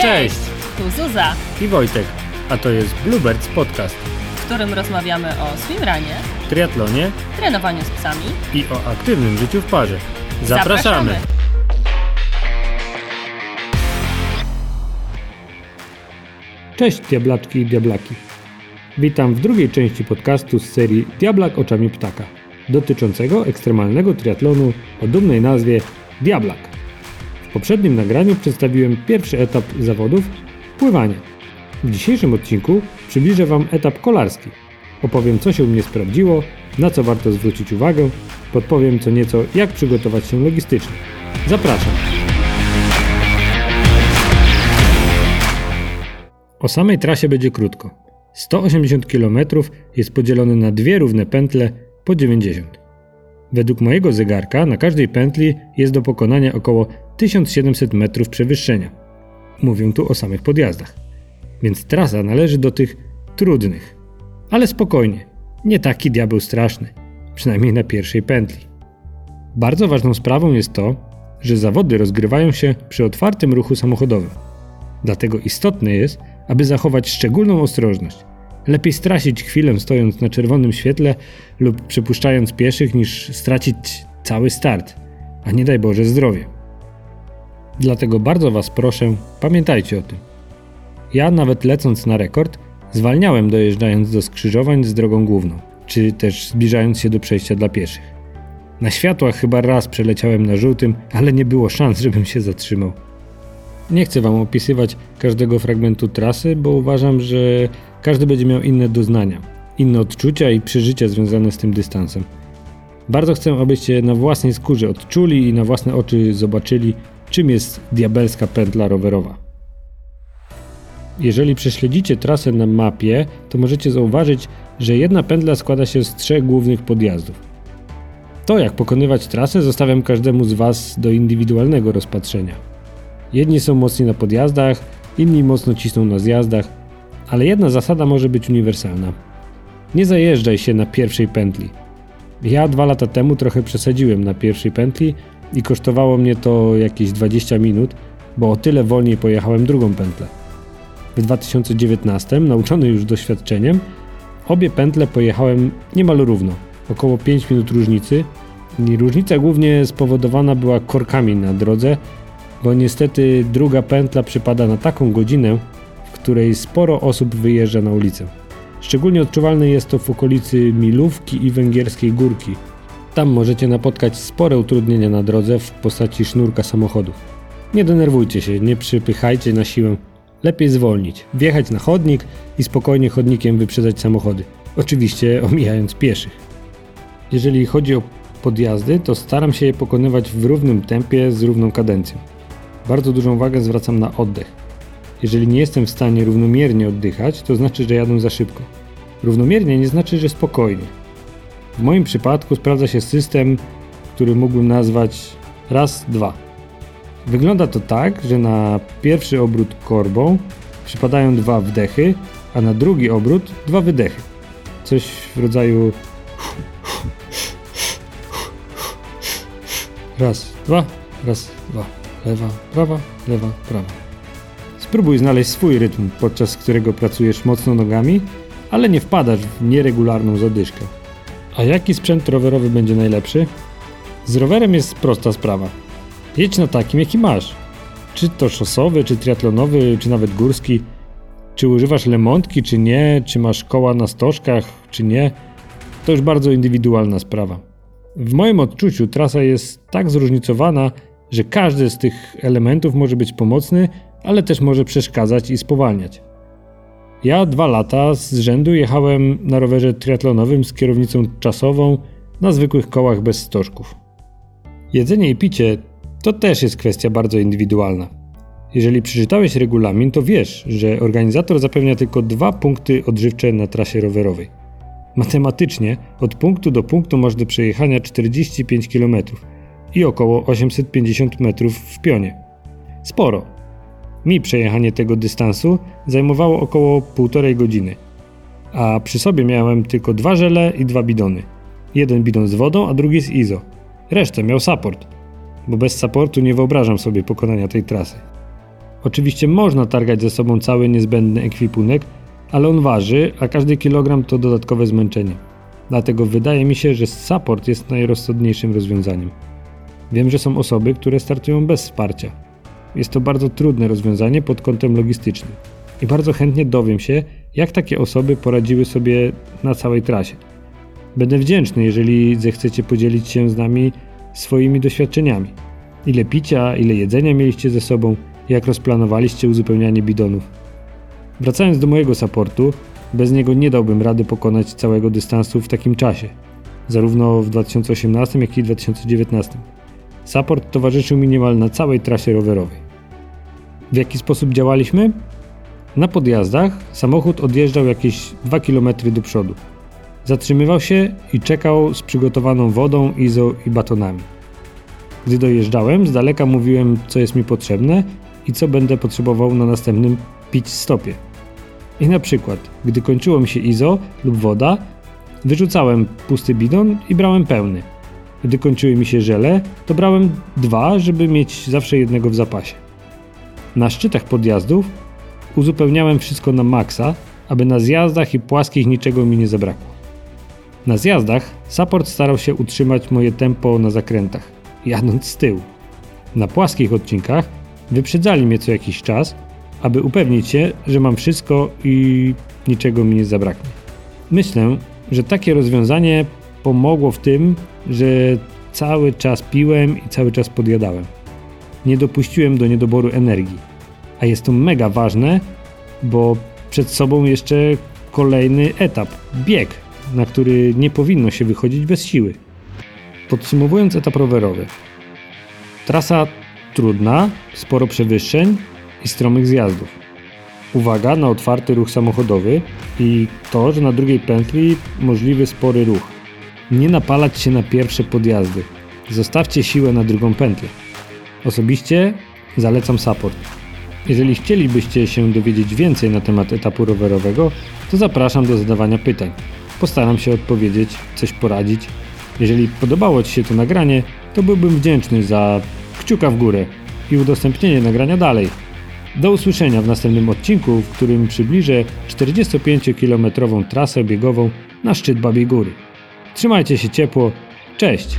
Cześć! Tu Zuza, I Wojtek, a to jest Bluebirds Podcast. w którym rozmawiamy o swimranie, Triatlonie trenowaniu z psami. i o aktywnym życiu w parze. Zapraszamy! Cześć diablaczki i diablaki. Witam w drugiej części podcastu z serii Diablak oczami ptaka, dotyczącego ekstremalnego triatlonu o dumnej nazwie Diablak. W poprzednim nagraniu przedstawiłem pierwszy etap zawodów pływanie. W dzisiejszym odcinku przybliżę Wam etap kolarski. Opowiem, co się u mnie sprawdziło, na co warto zwrócić uwagę, podpowiem co nieco, jak przygotować się logistycznie. Zapraszam! O samej trasie będzie krótko. 180 km jest podzielony na dwie równe pętle po 90. Według mojego zegarka na każdej pętli jest do pokonania około 1700 metrów przewyższenia. Mówię tu o samych podjazdach. Więc trasa należy do tych trudnych. Ale spokojnie, nie taki diabeł straszny, przynajmniej na pierwszej pętli. Bardzo ważną sprawą jest to, że zawody rozgrywają się przy otwartym ruchu samochodowym. Dlatego istotne jest, aby zachować szczególną ostrożność. Lepiej stracić chwilę stojąc na czerwonym świetle lub przepuszczając pieszych, niż stracić cały start, a nie daj Boże zdrowie. Dlatego bardzo Was proszę, pamiętajcie o tym. Ja, nawet lecąc na rekord, zwalniałem dojeżdżając do skrzyżowań z drogą główną, czy też zbliżając się do przejścia dla pieszych. Na światłach chyba raz przeleciałem na żółtym, ale nie było szans, żebym się zatrzymał. Nie chcę Wam opisywać każdego fragmentu trasy, bo uważam, że każdy będzie miał inne doznania, inne odczucia i przeżycia związane z tym dystansem. Bardzo chcę, abyście na własnej skórze odczuli i na własne oczy zobaczyli, czym jest diabelska pętla rowerowa. Jeżeli prześledzicie trasę na mapie, to możecie zauważyć, że jedna pętla składa się z trzech głównych podjazdów. To, jak pokonywać trasę, zostawiam każdemu z Was do indywidualnego rozpatrzenia. Jedni są mocni na podjazdach, inni mocno cisną na zjazdach, ale jedna zasada może być uniwersalna. Nie zajeżdżaj się na pierwszej pętli. Ja dwa lata temu trochę przesadziłem na pierwszej pętli i kosztowało mnie to jakieś 20 minut, bo o tyle wolniej pojechałem drugą pętlę. W 2019, nauczony już doświadczeniem, obie pętle pojechałem niemal równo, około 5 minut różnicy. I różnica głównie spowodowana była korkami na drodze, bo niestety druga pętla przypada na taką godzinę, w której sporo osób wyjeżdża na ulicę. Szczególnie odczuwalne jest to w okolicy Milówki i Węgierskiej Górki. Tam możecie napotkać spore utrudnienia na drodze w postaci sznurka samochodów. Nie denerwujcie się, nie przypychajcie na siłę. Lepiej zwolnić, wjechać na chodnik i spokojnie chodnikiem wyprzedzać samochody. Oczywiście omijając pieszych. Jeżeli chodzi o podjazdy, to staram się je pokonywać w równym tempie z równą kadencją. Bardzo dużą uwagę zwracam na oddech. Jeżeli nie jestem w stanie równomiernie oddychać, to znaczy, że jadę za szybko. Równomiernie nie znaczy, że spokojnie. W moim przypadku sprawdza się system, który mógłbym nazwać raz, dwa. Wygląda to tak, że na pierwszy obrót korbą przypadają dwa wdechy, a na drugi obrót dwa wydechy. Coś w rodzaju raz, dwa, raz, dwa. Lewa, prawa, lewa, prawa. Spróbuj znaleźć swój rytm, podczas którego pracujesz mocno nogami, ale nie wpadasz w nieregularną zadyszkę. A jaki sprzęt rowerowy będzie najlepszy? Z rowerem jest prosta sprawa. Jedź na takim, jaki masz. Czy to szosowy, czy triatlonowy, czy nawet górski. Czy używasz lemontki, czy nie, czy masz koła na stożkach, czy nie, to już bardzo indywidualna sprawa. W moim odczuciu trasa jest tak zróżnicowana, że każdy z tych elementów może być pomocny, ale też może przeszkadzać i spowalniać. Ja dwa lata z rzędu jechałem na rowerze triatlonowym z kierownicą czasową na zwykłych kołach bez stożków. Jedzenie i picie to też jest kwestia bardzo indywidualna. Jeżeli przeczytałeś regulamin, to wiesz, że organizator zapewnia tylko dwa punkty odżywcze na trasie rowerowej. Matematycznie od punktu do punktu masz do przejechania 45 km i około 850 metrów w pionie. Sporo. Mi przejechanie tego dystansu zajmowało około półtorej godziny, a przy sobie miałem tylko dwa żele i dwa bidony. Jeden bidon z wodą, a drugi z IZO. Resztę miał support, bo bez supportu nie wyobrażam sobie pokonania tej trasy. Oczywiście można targać ze sobą cały niezbędny ekwipunek, ale on waży, a każdy kilogram to dodatkowe zmęczenie. Dlatego wydaje mi się, że support jest najrozsądniejszym rozwiązaniem. Wiem, że są osoby, które startują bez wsparcia. Jest to bardzo trudne rozwiązanie pod kątem logistycznym i bardzo chętnie dowiem się, jak takie osoby poradziły sobie na całej trasie. Będę wdzięczny, jeżeli zechcecie podzielić się z nami swoimi doświadczeniami. Ile picia, ile jedzenia mieliście ze sobą, jak rozplanowaliście uzupełnianie bidonów. Wracając do mojego supportu, bez niego nie dałbym rady pokonać całego dystansu w takim czasie, zarówno w 2018 jak i 2019. Support towarzyszył mi niemal na całej trasie rowerowej. W jaki sposób działaliśmy? Na podjazdach samochód odjeżdżał jakieś 2 km do przodu. Zatrzymywał się i czekał z przygotowaną wodą, izo i batonami. Gdy dojeżdżałem, z daleka mówiłem, co jest mi potrzebne i co będę potrzebował na następnym pić stopie. I na przykład, gdy kończyło mi się izo lub woda, wyrzucałem pusty bidon i brałem pełny. Gdy kończyły mi się żele, to brałem dwa, żeby mieć zawsze jednego w zapasie. Na szczytach podjazdów uzupełniałem wszystko na maksa, aby na zjazdach i płaskich niczego mi nie zabrakło. Na zjazdach support starał się utrzymać moje tempo na zakrętach, jadąc z tyłu. Na płaskich odcinkach wyprzedzali mnie co jakiś czas, aby upewnić się, że mam wszystko i niczego mi nie zabraknie. Myślę, że takie rozwiązanie pomogło w tym, że cały czas piłem i cały czas podjadałem. Nie dopuściłem do niedoboru energii. A jest to mega ważne, bo przed sobą jeszcze kolejny etap bieg, na który nie powinno się wychodzić bez siły. Podsumowując etap rowerowy. Trasa trudna, sporo przewyższeń i stromych zjazdów. Uwaga na otwarty ruch samochodowy i to, że na drugiej pętli możliwy spory ruch. Nie napalać się na pierwsze podjazdy. Zostawcie siłę na drugą pętlę. Osobiście zalecam support. Jeżeli chcielibyście się dowiedzieć więcej na temat etapu rowerowego, to zapraszam do zadawania pytań. Postaram się odpowiedzieć, coś poradzić. Jeżeli podobało Ci się to nagranie, to byłbym wdzięczny za kciuka w górę i udostępnienie nagrania dalej. Do usłyszenia w następnym odcinku, w którym przybliżę 45-kilometrową trasę biegową na szczyt Babiej Góry. Trzymajcie się ciepło, cześć!